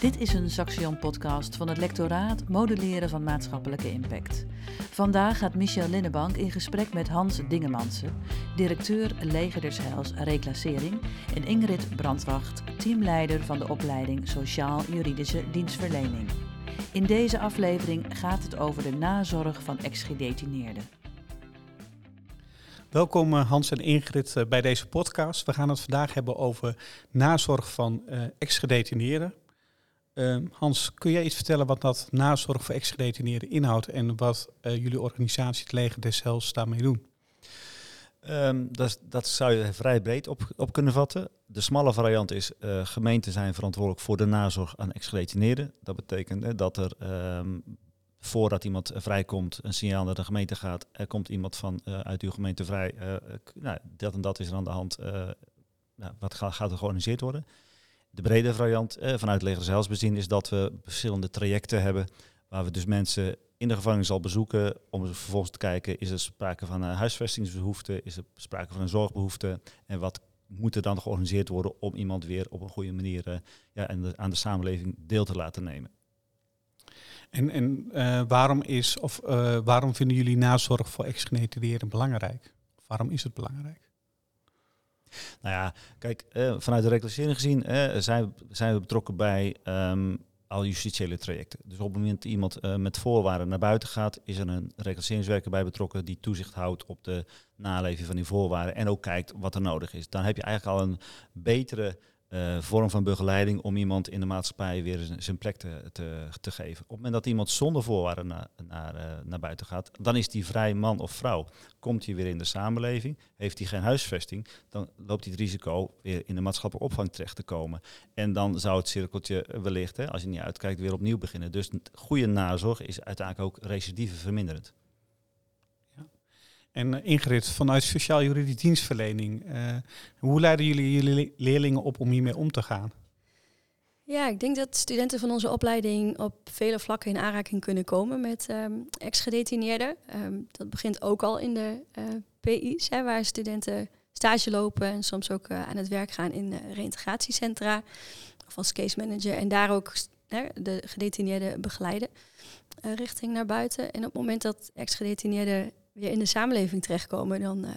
Dit is een Saxion-podcast van het lectoraat Modelleren van Maatschappelijke Impact. Vandaag gaat Michel Linnebank in gesprek met Hans Dingemansen, directeur Leger des Heils Reclassering, en Ingrid Brandwacht, teamleider van de opleiding Sociaal-Juridische Dienstverlening. In deze aflevering gaat het over de nazorg van ex-gedetineerden. Welkom eh, Hans en Ingrid eh, bij deze podcast. We gaan het vandaag hebben over nazorg van uh, ex-gedetineerden. Uh, Hans, kun jij iets vertellen wat dat nazorg voor ex-gedetineerden inhoudt en wat uh, jullie organisatie, het Leger des Hels, daarmee doen? Um, dat, dat, zou je vrij breed op, op kunnen vatten. De smalle variant is, uh, gemeenten zijn verantwoordelijk voor de nazorg aan ex-gedetineerden. Dat betekent dat er um, voordat iemand vrijkomt een signaal naar de gemeente gaat, er komt iemand van uit uw gemeente vrij, nou, dat en dat is er aan de hand, nou, wat gaat er georganiseerd worden. De brede variant eh, vanuit Leger bezien is dat we verschillende trajecten hebben waar we dus mensen in de gevangenis al bezoeken om vervolgens te kijken, is er sprake van een huisvestingsbehoefte, is er sprake van een zorgbehoefte en wat moet er dan georganiseerd worden om iemand weer op een goede manier uh, ja, en de, aan de samenleving deel te laten nemen. En, en waarom, is, of, waarom vinden jullie nazorg voor ex-gedetineerden belangrijk? Waarom is het belangrijk? Nou ja, kijk, uh, vanuit de reclassering gezien uh, zijn, zijn we betrokken bij um, al justitiële trajecten. Dus op het moment dat iemand uh, met voorwaarden naar buiten gaat, is er een reclasseringswerker bij betrokken die toezicht houdt op de naleving van die voorwaarden en ook kijkt wat er nodig is. Dan heb je eigenlijk al een betere uh, vorm van begeleiding om iemand in de maatschappij weer zijn plek te, te, te geven. Op het moment dat iemand zonder voorwaarden naar, naar, uh, naar buiten gaat, dan is die vrij man of vrouw. Komt hij weer in de samenleving, heeft hij geen huisvesting, dan loopt hij het risico weer in de maatschappelijke opvang terecht te komen. En dan zou het cirkeltje wellicht, hè, als je niet uitkijkt, weer opnieuw beginnen. Dus goede nazorg is uiteindelijk ook recidive verminderend. En uh, Ingrid, vanuit sociaal-juridische dienstverlening, uh, hoe leiden jullie jullie leerlingen op om hiermee om te gaan? Ja, ik denk dat studenten van onze opleiding op vele vlakken in aanraking kunnen komen met um, ex-gedetineerden. Um, dat begint ook al in de uh, PI's, hè, waar studenten stage lopen en soms ook aan het werk gaan in reïntegratiecentra of als case manager en daar ook de gedetineerden begeleiden richting naar buiten. En op het moment dat ex-gedetineerden weer in de samenleving terechtkomen, dan uh,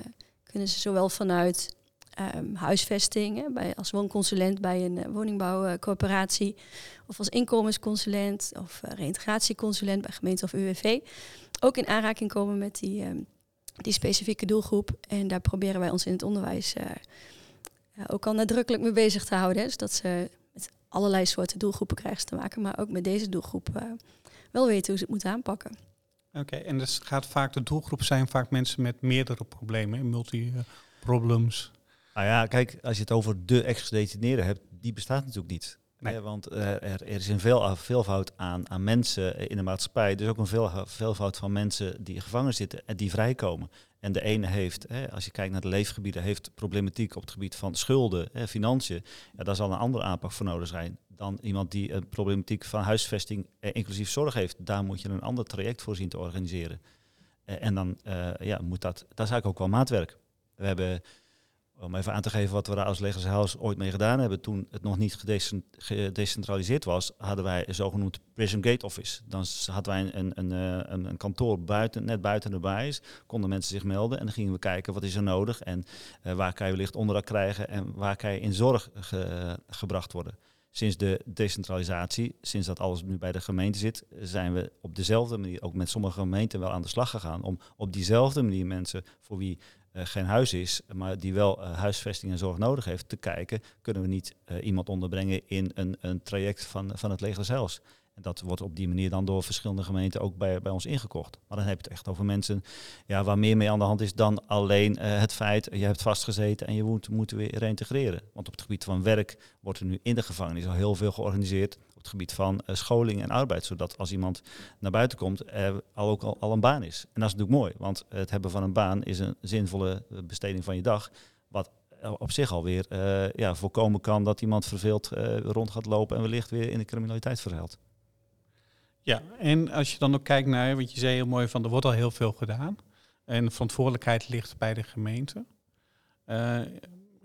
kunnen ze zowel vanuit um, huisvesting, hè, bij, als woonconsulent bij een uh, woningbouwcoöperatie, of als inkomensconsulent of uh, reïntegratieconsulent bij gemeente of UWV, ook in aanraking komen met die, um, die specifieke doelgroep. En daar proberen wij ons in het onderwijs ook al nadrukkelijk mee bezig te houden. Hè, zodat ze met allerlei soorten doelgroepen krijgen te maken, maar ook met deze doelgroep wel weten hoe ze het moeten aanpakken. Oké, en dus gaat vaak de doelgroep zijn vaak mensen met meerdere problemen, multi-problems. Nou ja, kijk, als je het over de ex-gedetineerden hebt, die bestaat natuurlijk niet. Ja, want uh, er, er, is een veel, veelvoud aan, aan mensen in de maatschappij. Dus ook een veel, veelvoud van mensen die gevangen zitten en die vrijkomen. En de ene heeft, hè, als je kijkt naar de leefgebieden, heeft problematiek op het gebied van schulden, hè, financiën. Ja, daar zal een andere aanpak voor nodig zijn dan iemand die een problematiek van huisvesting eh, inclusief zorg heeft. Daar moet je een ander traject voor zien te organiseren. Eh, en dan ja, moet dat, dat is eigenlijk ook wel maatwerk. We hebben om even aan te geven wat we daar als Legershuis ooit mee gedaan hebben, toen het nog niet gedecentraliseerd was, hadden wij een zogenoemd Prison Gate Office. Dan hadden wij een, een, een, een kantoor buiten, net buiten de baas, konden mensen zich melden en dan gingen we kijken wat is er nodig en uh, waar kan je wellicht onderdak krijgen en waar kan je in zorg ge, gebracht worden. Sinds de decentralisatie, sinds dat alles nu bij de gemeente zit, zijn we op dezelfde manier, ook met sommige gemeenten, wel aan de slag gegaan om op diezelfde manier mensen voor wie geen huis is, maar die wel uh, huisvesting en zorg nodig heeft, te kijken, kunnen we niet uh, iemand onderbrengen in een, een traject van, van het leger zelfs. En dat wordt op die manier dan door verschillende gemeenten ook bij, bij ons ingekocht. Maar dan heb je het echt over mensen ja, waar meer mee aan de hand is dan alleen het feit, je hebt vastgezeten en je moet, moet weer reintegreren. Want op het gebied van werk wordt er nu in de gevangenis al heel veel georganiseerd het gebied van uh, scholing en arbeid. Zodat als iemand naar buiten komt, er al ook al, al, een baan is. En dat is natuurlijk mooi, want het hebben van een baan is een zinvolle besteding van je dag. Wat op zich alweer uh, ja, voorkomen kan dat iemand verveeld rond gaat lopen en wellicht weer in de criminaliteit verhuilt. Ja, en als je dan ook kijkt naar, wat je zei heel mooi van, er wordt al heel veel gedaan. En de verantwoordelijkheid ligt bij de gemeente.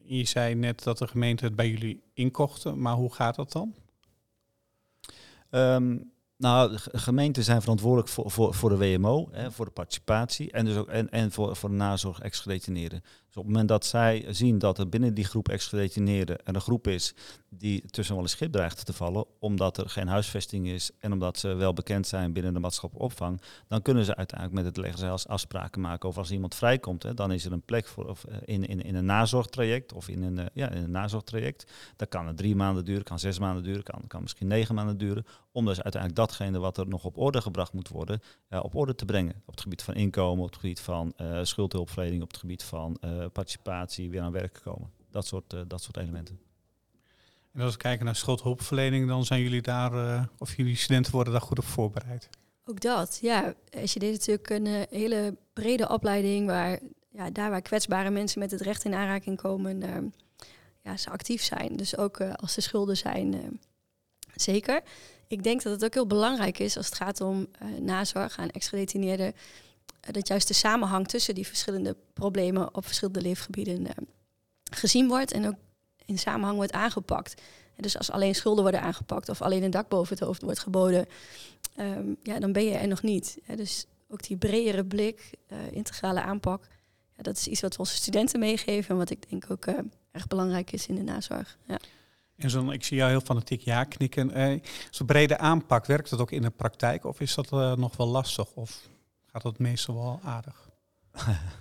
Je zei net dat de gemeente het bij jullie inkochten, maar hoe gaat dat dan? Ehm, nou, gemeenten zijn verantwoordelijk voor, voor, voor de WMO, hè, voor de participatie en, dus ook, en, en voor, voor de nazorg ex-gedetineerden. Dus op het moment dat zij zien dat er binnen die groep ex-gedetineerden een groep is die tussen wel een schip dreigt te vallen, omdat er geen huisvesting is en omdat ze wel bekend zijn binnen de maatschappelijke opvang, dan kunnen ze uiteindelijk met het leger zelfs afspraken maken over als iemand vrijkomt, hè, dan is er een plek voor of, eh, in, in, in een nazorgtraject of in een, uh, ja, in een nazorgtraject. Dat kan drie maanden duren, kan zes maanden duren, kan, kan misschien negen maanden duren, om dus uiteindelijk datgene wat er nog op orde gebracht moet worden, uh, op orde te brengen. Op het gebied van inkomen, op het gebied van schuldhulpverlening, op het gebied van participatie, weer aan werk komen. Dat soort, dat soort elementen. En als we kijken naar schuldhulpverlening, dan zijn jullie daar, uh, of jullie studenten worden daar goed op voorbereid? Ook dat, ja. Als je deed natuurlijk een uh, hele brede opleiding waar, ja, daar waar kwetsbare mensen met het recht in aanraking komen, uh, ja, ze actief zijn. Dus ook als er schulden zijn, zeker. Ik denk dat het ook heel belangrijk is als het gaat om nazorg aan ex-gedetineerden, dat juist de samenhang tussen die verschillende problemen op verschillende leefgebieden gezien wordt en ook in samenhang wordt aangepakt. dus als alleen schulden worden aangepakt of alleen een dak boven het hoofd wordt geboden, um, ja, dan ben je er nog niet. dus ook die bredere blik, uh, integrale aanpak, ja, dat is iets wat we onze studenten meegeven en wat ik denk ook uh, erg belangrijk is in de nazorg. Ja. En zo, ik zie jou heel fanatiek ja knikken. Uh, Zo'n brede aanpak, werkt dat ook in de praktijk of is dat nog wel lastig of gaat dat meestal wel aardig?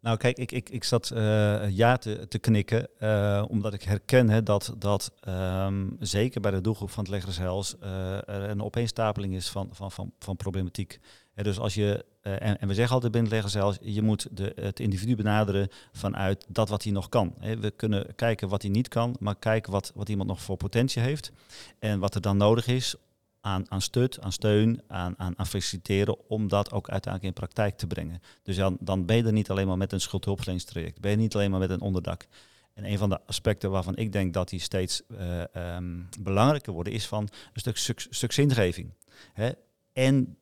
Nou, kijk, ik, ik, ik zat uh, ja te, te knikken, uh, omdat ik herken hè, dat, dat um, zeker bij de doelgroep van het Leggershuis uh, er een opeenstapeling is van, van, van, van problematiek. Ja, dus als je, en, en, we zeggen altijd binnen het Leggershuis, je moet de, het individu benaderen vanuit dat wat hij nog kan. We kunnen kijken wat hij niet kan, maar kijken wat, wat iemand nog voor potentie heeft en wat er dan nodig is aan, aan stut, aan steun, aan, aan, faciliteren om dat ook uiteindelijk in praktijk te brengen. Dus dan, dan ben je er niet alleen maar met een schuldhulpverleningstraject, ben je niet alleen maar met een onderdak. En een van de aspecten waarvan ik denk dat die steeds uh, um, belangrijker worden, is van een stuk, stuk, zingeving. Hè? En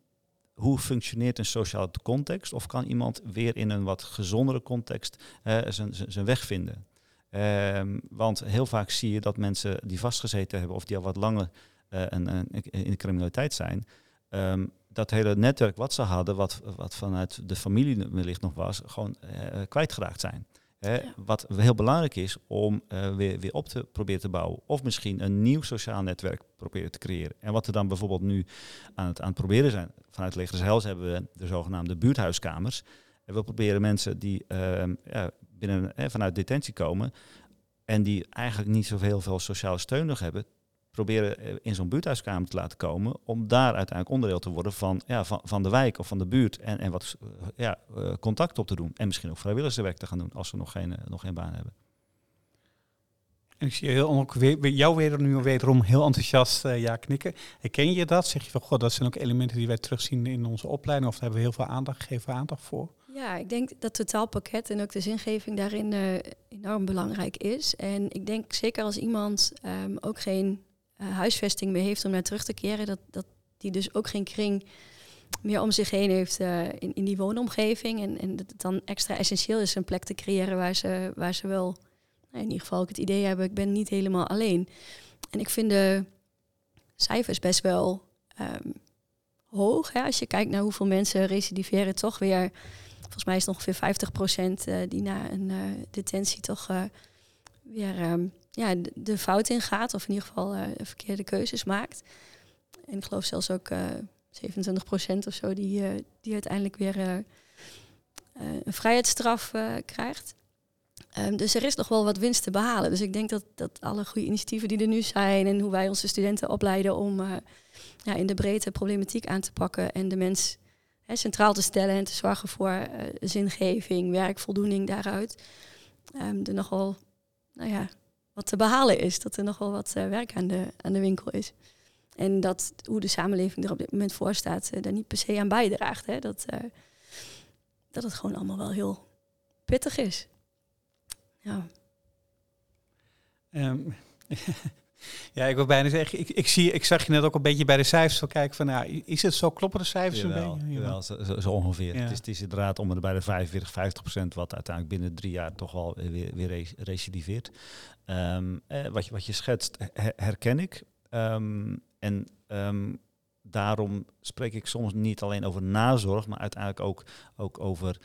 hoe functioneert een sociale context? Of kan iemand weer in een wat gezondere context uh, zijn weg vinden? Um, want heel vaak zie je dat mensen die vastgezeten hebben of die al wat langer uh, en, in de criminaliteit zijn. Um, dat hele netwerk wat ze hadden, wat, wat vanuit de familie wellicht nog was, gewoon uh, kwijtgeraakt zijn. Hè, ja. Wat heel belangrijk is om uh, weer, weer op te proberen te bouwen. Of misschien een nieuw sociaal netwerk proberen te creëren. En wat we dan bijvoorbeeld nu aan het, aan het proberen zijn. Vanuit Legershuis hebben we de zogenaamde buurthuiskamers. En we proberen mensen die uh, ja, binnen, vanuit detentie komen. En die eigenlijk niet zoveel veel sociale steun nog hebben proberen eh, in zo'n buurthuiskamer te laten komen. Om daar uiteindelijk onderdeel te worden van, ja, van, van de wijk of van de buurt. En, en wat uh, ja, uh, contact op te doen. En misschien ook vrijwilligerswerk te gaan doen als ze nog geen, nog geen baan hebben. En ik zie je heel, ook weer, jou weer nu wederom heel enthousiast uh, ja knikken. Herken je dat? Zeg je van, god, dat zijn ook elementen die wij terugzien in onze opleiding. Of daar hebben we heel veel aandacht, geven aandacht voor? Ja, ik denk dat totaalpakket en ook de zingeving daarin uh, enorm belangrijk is. En ik denk zeker als iemand um, ook geen huisvesting meer heeft om naar terug te keren, dat, dat die dus ook geen kring meer om zich heen heeft uh, in, in die woonomgeving. En, en dat het dan extra essentieel is een plek te creëren waar ze, waar ze wel, nou, in ieder geval ook het idee hebben, ik ben niet helemaal alleen. En ik vind de cijfers best wel um, hoog. Hè? Als je kijkt naar hoeveel mensen recidiveren, toch weer, volgens mij is het ongeveer 50% uh, die na een detentie toch weer um, ja, de fout in gaat, of in ieder geval uh, verkeerde keuzes maakt. En ik geloof zelfs ook uh, 27% of zo die, uh, die uiteindelijk weer een vrijheidsstraf krijgt. Um, dus er is nog wel wat winst te behalen. Dus ik denk dat, dat alle goede initiatieven die er nu zijn en hoe wij onze studenten opleiden om ja, in de breedte problematiek aan te pakken en de mens hè, centraal te stellen en te zorgen voor zingeving, werkvoldoening daaruit, um, er nogal nou ja, wat te behalen is. Dat er nog wel wat uh, werk aan de, winkel is. En dat hoe de samenleving er op dit moment voor staat, uh, daar niet per se aan bijdraagt. Hè? Dat, uh, dat het gewoon allemaal wel heel pittig is. Ja. Um, ja, ik wil bijna zeggen, ik, ik, zie, ik zag je net ook een beetje bij de cijfers zo kijken van, nou, is het zo, kloppen de cijfers jawel, een beetje? Jawel, zo, zo ongeveer. Ja. Het, is, het is inderdaad om bij de 45, 50 procent, wat uiteindelijk binnen drie jaar toch wel weer, weer recidiveert. Um, eh, wat, je, wat je schetst, her, herken ik. Um, en ehm, daarom spreek ik soms niet alleen over nazorg, maar uiteindelijk ook, ook over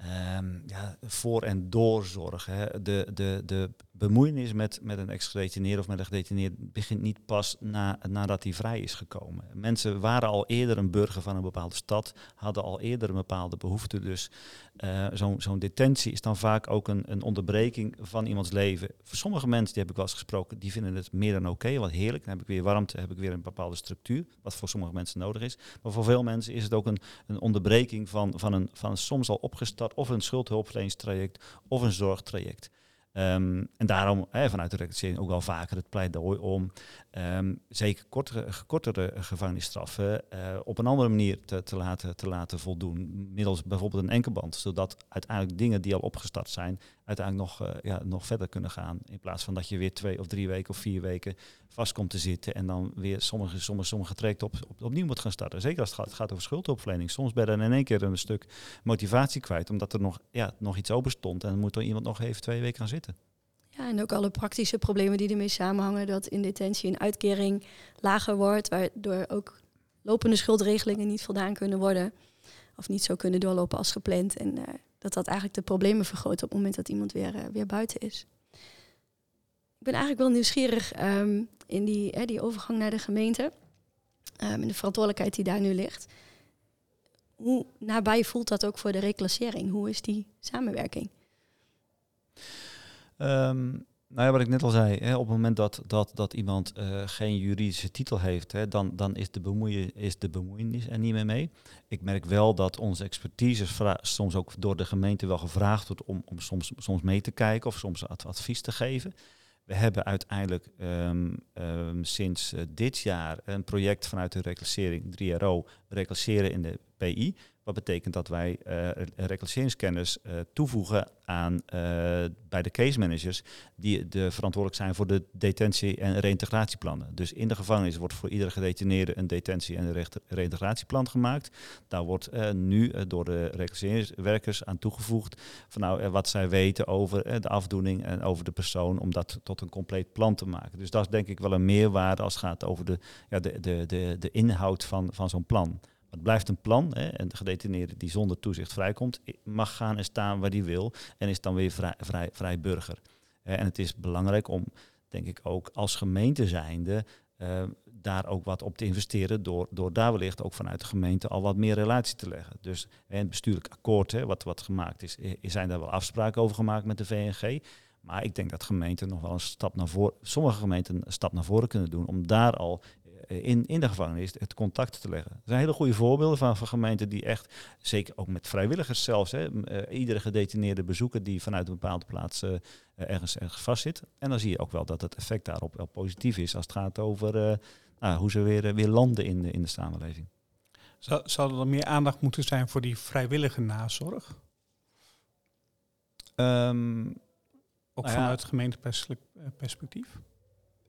Ehm, ja, voor- en doorzorg. De, de, de bemoeienis met, met een ex-gedetineerde of met een gedetineerde begint niet pas na, nadat hij vrij is gekomen. Mensen waren al eerder een burger van een bepaalde stad, hadden al eerder een bepaalde behoefte. Dus uh, zo'n zo'n detentie is dan vaak ook een, een onderbreking van iemands leven. Voor sommige mensen, die heb ik wel eens gesproken, die vinden het meer dan oké, wat heerlijk. Dan heb ik weer warmte, heb ik weer een bepaalde structuur, wat voor sommige mensen nodig is. Maar voor veel mensen is het ook een, een onderbreking van, van, een, van een soms al opgestart of een schuldhulpverleningstraject of een zorgtraject. Um, en daarom hè, vanuit de reclassering ook wel vaker het pleidooi om um, zeker kortere, gevangenisstraffen uh, op een andere manier te, te, laten, te laten voldoen. Middels bijvoorbeeld een enkelband, zodat uiteindelijk dingen die al opgestart zijn, uiteindelijk nog, uh, ja, nog verder kunnen gaan. In plaats van dat je weer twee of drie weken of vier weken vast komt te zitten en dan weer sommige, sommige, sommige trajecten op, op, opnieuw moet gaan starten. Zeker als het gaat, gaat over schuldopverlening. Soms ben je dan in één keer een stuk motivatie kwijt, omdat er nog, ja, nog iets open stond en dan moet er iemand nog even twee weken gaan zitten. En ook alle praktische problemen die ermee samenhangen. Dat in detentie een uitkering lager wordt, waardoor ook lopende schuldregelingen niet voldaan kunnen worden. Of niet zo kunnen doorlopen als gepland. En uh, dat dat eigenlijk de problemen vergroot op het moment dat iemand weer, uh, weer buiten is. Ik ben eigenlijk wel nieuwsgierig um, in die, hè, die overgang naar de gemeente. Um, en de verantwoordelijkheid die daar nu ligt. Hoe nabij voelt dat ook voor de reclassering? Hoe is die samenwerking? Um, nou ja, wat ik net al zei, hè, op het moment dat, dat, dat iemand uh, geen juridische titel heeft, hè, dan, dan is, de bemoeien, is de bemoeienis er niet meer mee. Ik merk wel dat onze expertise soms ook door de gemeente wel gevraagd wordt om, om soms, soms mee te kijken of soms advies te geven. We hebben uiteindelijk um, um, sinds uh, dit jaar een project vanuit de reclassering 3RO, reclasseren in de PI. Wat betekent dat wij uh, reclasseringskennis uh, toevoegen aan, uh, bij de case managers die de verantwoordelijk zijn voor de detentie- en reïntegratieplannen. Dus in de gevangenis wordt voor iedere gedetineerde een detentie- en re reïntegratieplan gemaakt. Daar wordt nu door de reclasseringswerkers aan toegevoegd van nou, wat zij weten over de afdoening en over de persoon om dat tot een compleet plan te maken. Dus dat is denk ik wel een meerwaarde als het gaat over de, ja, de, de, de inhoud van, van zo'n plan. Het blijft een plan hè, en de gedetineerde die zonder toezicht vrijkomt, mag gaan en staan waar hij wil en is dan weer vrij, vrij, vrij burger. En het is belangrijk om, denk ik, ook als gemeente zijnde uh, daar ook wat op te investeren door, door daar wellicht ook vanuit de gemeente al wat meer relatie te leggen. Dus in het bestuurlijk akkoord hè, wat, wat gemaakt is, zijn daar wel afspraken over gemaakt met de VNG. Maar ik denk dat gemeenten nog wel een stap naar voren, sommige gemeenten een stap naar voren kunnen doen om daar al in, in de gevangenis het contact te leggen. Er zijn hele goede voorbeelden van, van gemeenten die echt, zeker ook met vrijwilligers zelfs, hè, uh, iedere gedetineerde bezoeker die vanuit een bepaalde plaats uh, ergens, ergens vastzit. En dan zie je ook wel dat het effect daarop wel positief is als het gaat over nou, hoe ze weer, weer landen in de, in de samenleving. Zou, zou er meer aandacht moeten zijn voor die vrijwillige nazorg? Um, ook nou vanuit ja, gemeenteperspectief?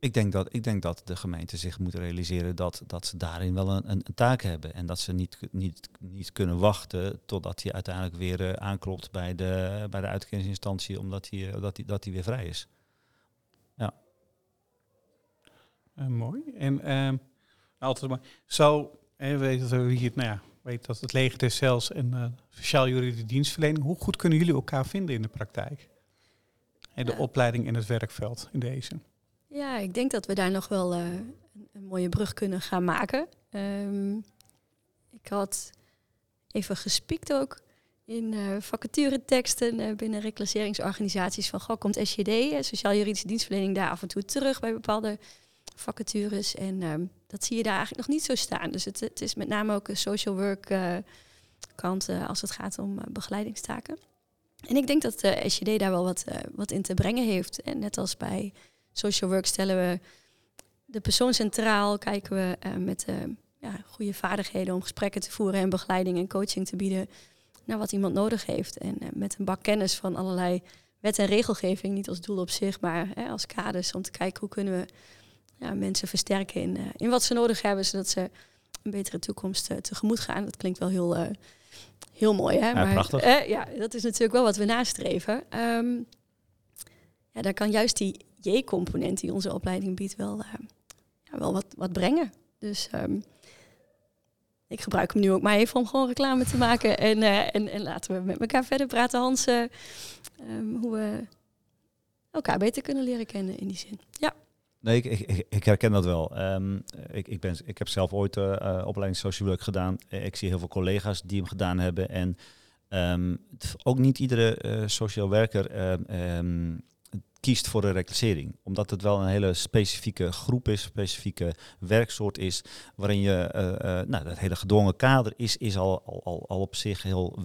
Ik denk, dat, ik denk dat de gemeente zich moet realiseren dat, dat ze daarin wel een, een, een taak hebben. En dat ze niet, niet, niet kunnen wachten totdat hij uiteindelijk weer uh, aanklopt bij de, bij de uitkeringsinstantie, omdat hij, dat hij, dat hij weer vrij is. Ja. Uh, mooi. En uh, altijd maar. Zo, we weten dat we hier, nou ja, weet dat het leger des Cels en uh, sociaal-juridische dienstverlening. Hoe goed kunnen jullie elkaar vinden in de praktijk? En de opleiding en het werkveld in deze? Ik denk dat we daar nog wel uh, een mooie brug kunnen gaan maken. Um, ik had even gespiekt ook in uh, vacatureteksten uh, binnen reclasseringsorganisaties van goh, komt SJD, Sociaal-Juridische Dienstverlening, daar af en toe terug bij bepaalde vacatures. En um, dat zie je daar eigenlijk nog niet zo staan. Dus het, het is met name ook een social work kant als het gaat om begeleidingstaken. En ik denk dat de SJD daar wel wat, wat in te brengen heeft. En net als bij social work stellen we de persoon centraal, kijken we uh, met uh, ja, goede vaardigheden om gesprekken te voeren en begeleiding en coaching te bieden naar wat iemand nodig heeft. En uh, met een bak kennis van allerlei wet en regelgeving, niet als doel op zich, maar als kaders om te kijken hoe kunnen we ja, mensen versterken in, in wat ze nodig hebben, zodat ze een betere toekomst tegemoet gaan. Dat klinkt wel heel, heel mooi, hè? Ja, maar ja, dat is natuurlijk wel wat we nastreven. Um, ja, daar kan juist die J-component die onze opleiding biedt wel, ja, wel wat, wat brengen. Dus ehm, ik gebruik hem nu ook maar even om gewoon reclame te maken. En, eh, en, en laten we met elkaar verder praten, Hans, uh, hoe we elkaar beter kunnen leren kennen in die zin. Ja. Nee, ik, ik, ik, herken dat wel. Um, ik, ik, ben, ik heb zelf ooit opleiding social work gedaan. Ik zie heel veel collega's die hem gedaan hebben. En ook niet iedere sociaal werker kiest voor een reclassering. Omdat het wel een hele specifieke groep is, specifieke werksoort is, waarin je, uh, uh, nou, dat hele gedwongen kader is, is al, al, al op zich heel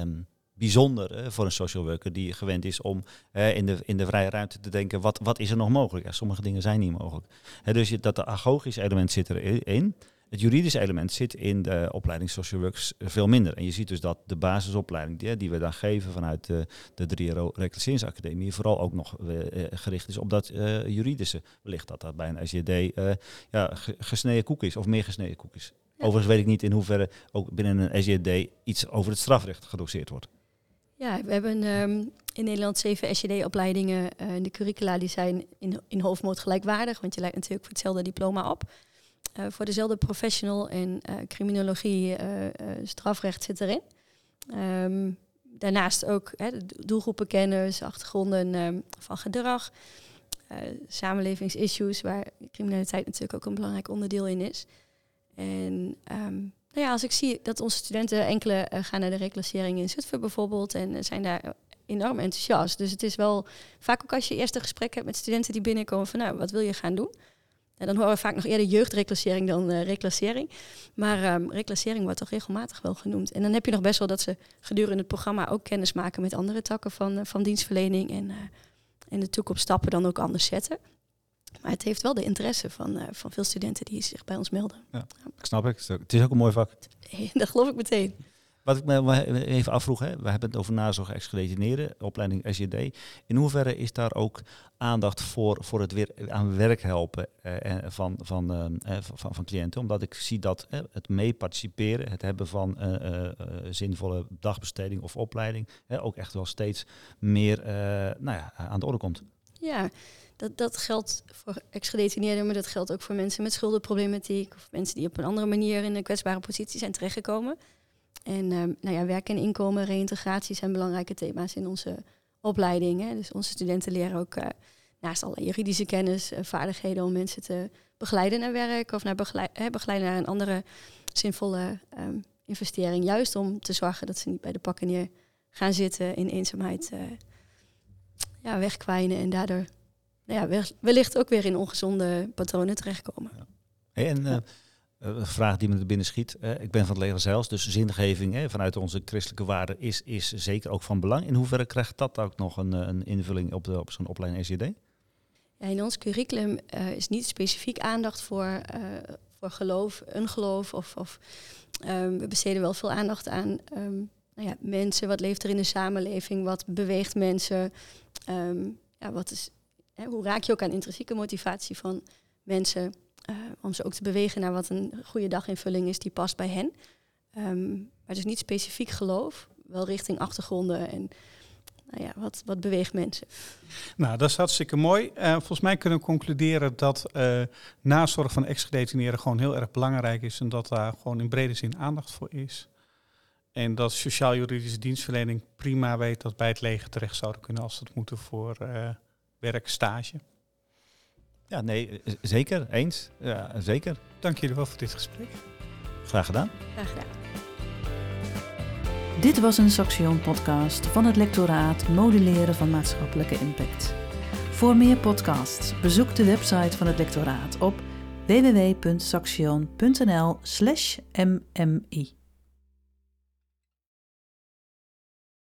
um, bijzonder voor een social worker die gewend is om in, de, in de vrije ruimte te denken, wat, wat is er nog mogelijk? Sommige dingen zijn niet mogelijk. dus je, dat de agogische element zit erin. Het juridische element zit in de opleiding social works veel minder. En je ziet dus dat de basisopleiding die, die we dan geven vanuit de, de 3 Reclasseringsacademie vooral ook nog uh, gericht is op dat uh, juridische. Wellicht dat dat bij een SJD uh, ja, gesneden koek is of meer gesneden koek is. Ja. Overigens weet ik niet in hoeverre ook binnen een SJD iets over het strafrecht gedoseerd wordt. Ja, we hebben um, in Nederland zeven SJD-opleidingen. De curricula die zijn in, in hoofdmoot gelijkwaardig, want je lijkt natuurlijk voor hetzelfde diploma op. Uh, voor dezelfde professional en uh, criminologie, strafrecht zit erin. Um, daarnaast ook hè, doelgroepenkennis, achtergronden um, van gedrag, samenlevingsissues, waar criminaliteit natuurlijk ook een belangrijk onderdeel in is. En nou ja, als ik zie dat onze studenten enkele gaan naar de reclassering in Zutphen bijvoorbeeld en zijn daar enorm enthousiast. Dus het is wel vaak ook als je eerst een gesprek hebt met studenten die binnenkomen van nou, wat wil je gaan doen? En dan horen we vaak nog eerder jeugdreclassering dan uh, reclassering. Maar um, reclassering wordt toch regelmatig wel genoemd. En dan heb je nog best wel dat ze gedurende het programma ook kennis maken met andere takken van, van dienstverlening en in de toekomst stappen dan ook anders zetten. Maar het heeft wel de interesse van, uh, van veel studenten die zich bij ons melden. Ja, ik snap ik. Het is ook een mooi vak. Dat geloof ik meteen. Wat ik me even afvroeg, hè, we hebben het over nazorg ex-gedetineerden, opleiding SJD. In hoeverre is daar ook aandacht voor, voor het weer aan werk helpen eh, van, van, eh, van, van, cliënten? Omdat ik zie dat eh, het mee participeren, het hebben van uh, zinvolle dagbesteding of opleiding, ook echt wel steeds meer nou ja, aan de orde komt. Ja, dat, dat geldt voor ex-gedetineerden, maar dat geldt ook voor mensen met schuldenproblematiek of mensen die op een andere manier in een kwetsbare positie zijn terechtgekomen. En um, nou ja, werk en inkomen, reïntegratie zijn belangrijke thema's in onze opleiding. Hè. Dus onze studenten leren ook uh, naast alle juridische kennis, uh, vaardigheden om mensen te begeleiden naar werk of naar begeleid, hè, begeleiden naar een andere zinvolle um, investering. Juist om te zorgen dat ze niet bij de pakken neer gaan zitten in eenzaamheid, uh, ja, wegkwijnen en daardoor nou ja, wellicht ook weer in ongezonde patronen terechtkomen. Ja. Hey, en een vraag die me er binnen schiet. Uh, ik ben van het leger zelfs, dus zingeving hè, vanuit onze christelijke waarden is, is zeker ook van belang. In hoeverre krijgt dat ook nog een, een invulling op, op zo'n opleiding ECD? Ja, in ons curriculum uh, is niet specifiek aandacht voor, voor geloof, een geloof. Of, of um, we besteden wel veel aandacht aan um, nou ja, mensen. Wat leeft er in de samenleving? Wat beweegt mensen? Um, ja, wat is hè, hoe raak je ook aan intrinsieke motivatie van mensen uh, om ze ook te bewegen naar wat een goede daginvulling is die past bij hen. Um, maar dus niet specifiek geloof, wel richting achtergronden en nou ja, wat, wat beweegt mensen. Nou, dat is hartstikke mooi. Uh, volgens mij kunnen we concluderen dat uh, nazorg van ex-gedetineerden gewoon heel erg belangrijk is en dat daar gewoon in brede zin aandacht voor is. En dat sociaal-juridische dienstverlening prima weet dat bij het leger terecht zouden kunnen als het moeten voor uh, werk, stage. Ja, nee, zeker. Eens. Ja, zeker. Dank jullie wel voor dit gesprek. Graag gedaan. Graag gedaan. Dit was een Saxion podcast van het lectoraat Moduleren van maatschappelijke impact. Voor meer podcasts bezoek de website van het lectoraat op www.saxion.nl/mmi.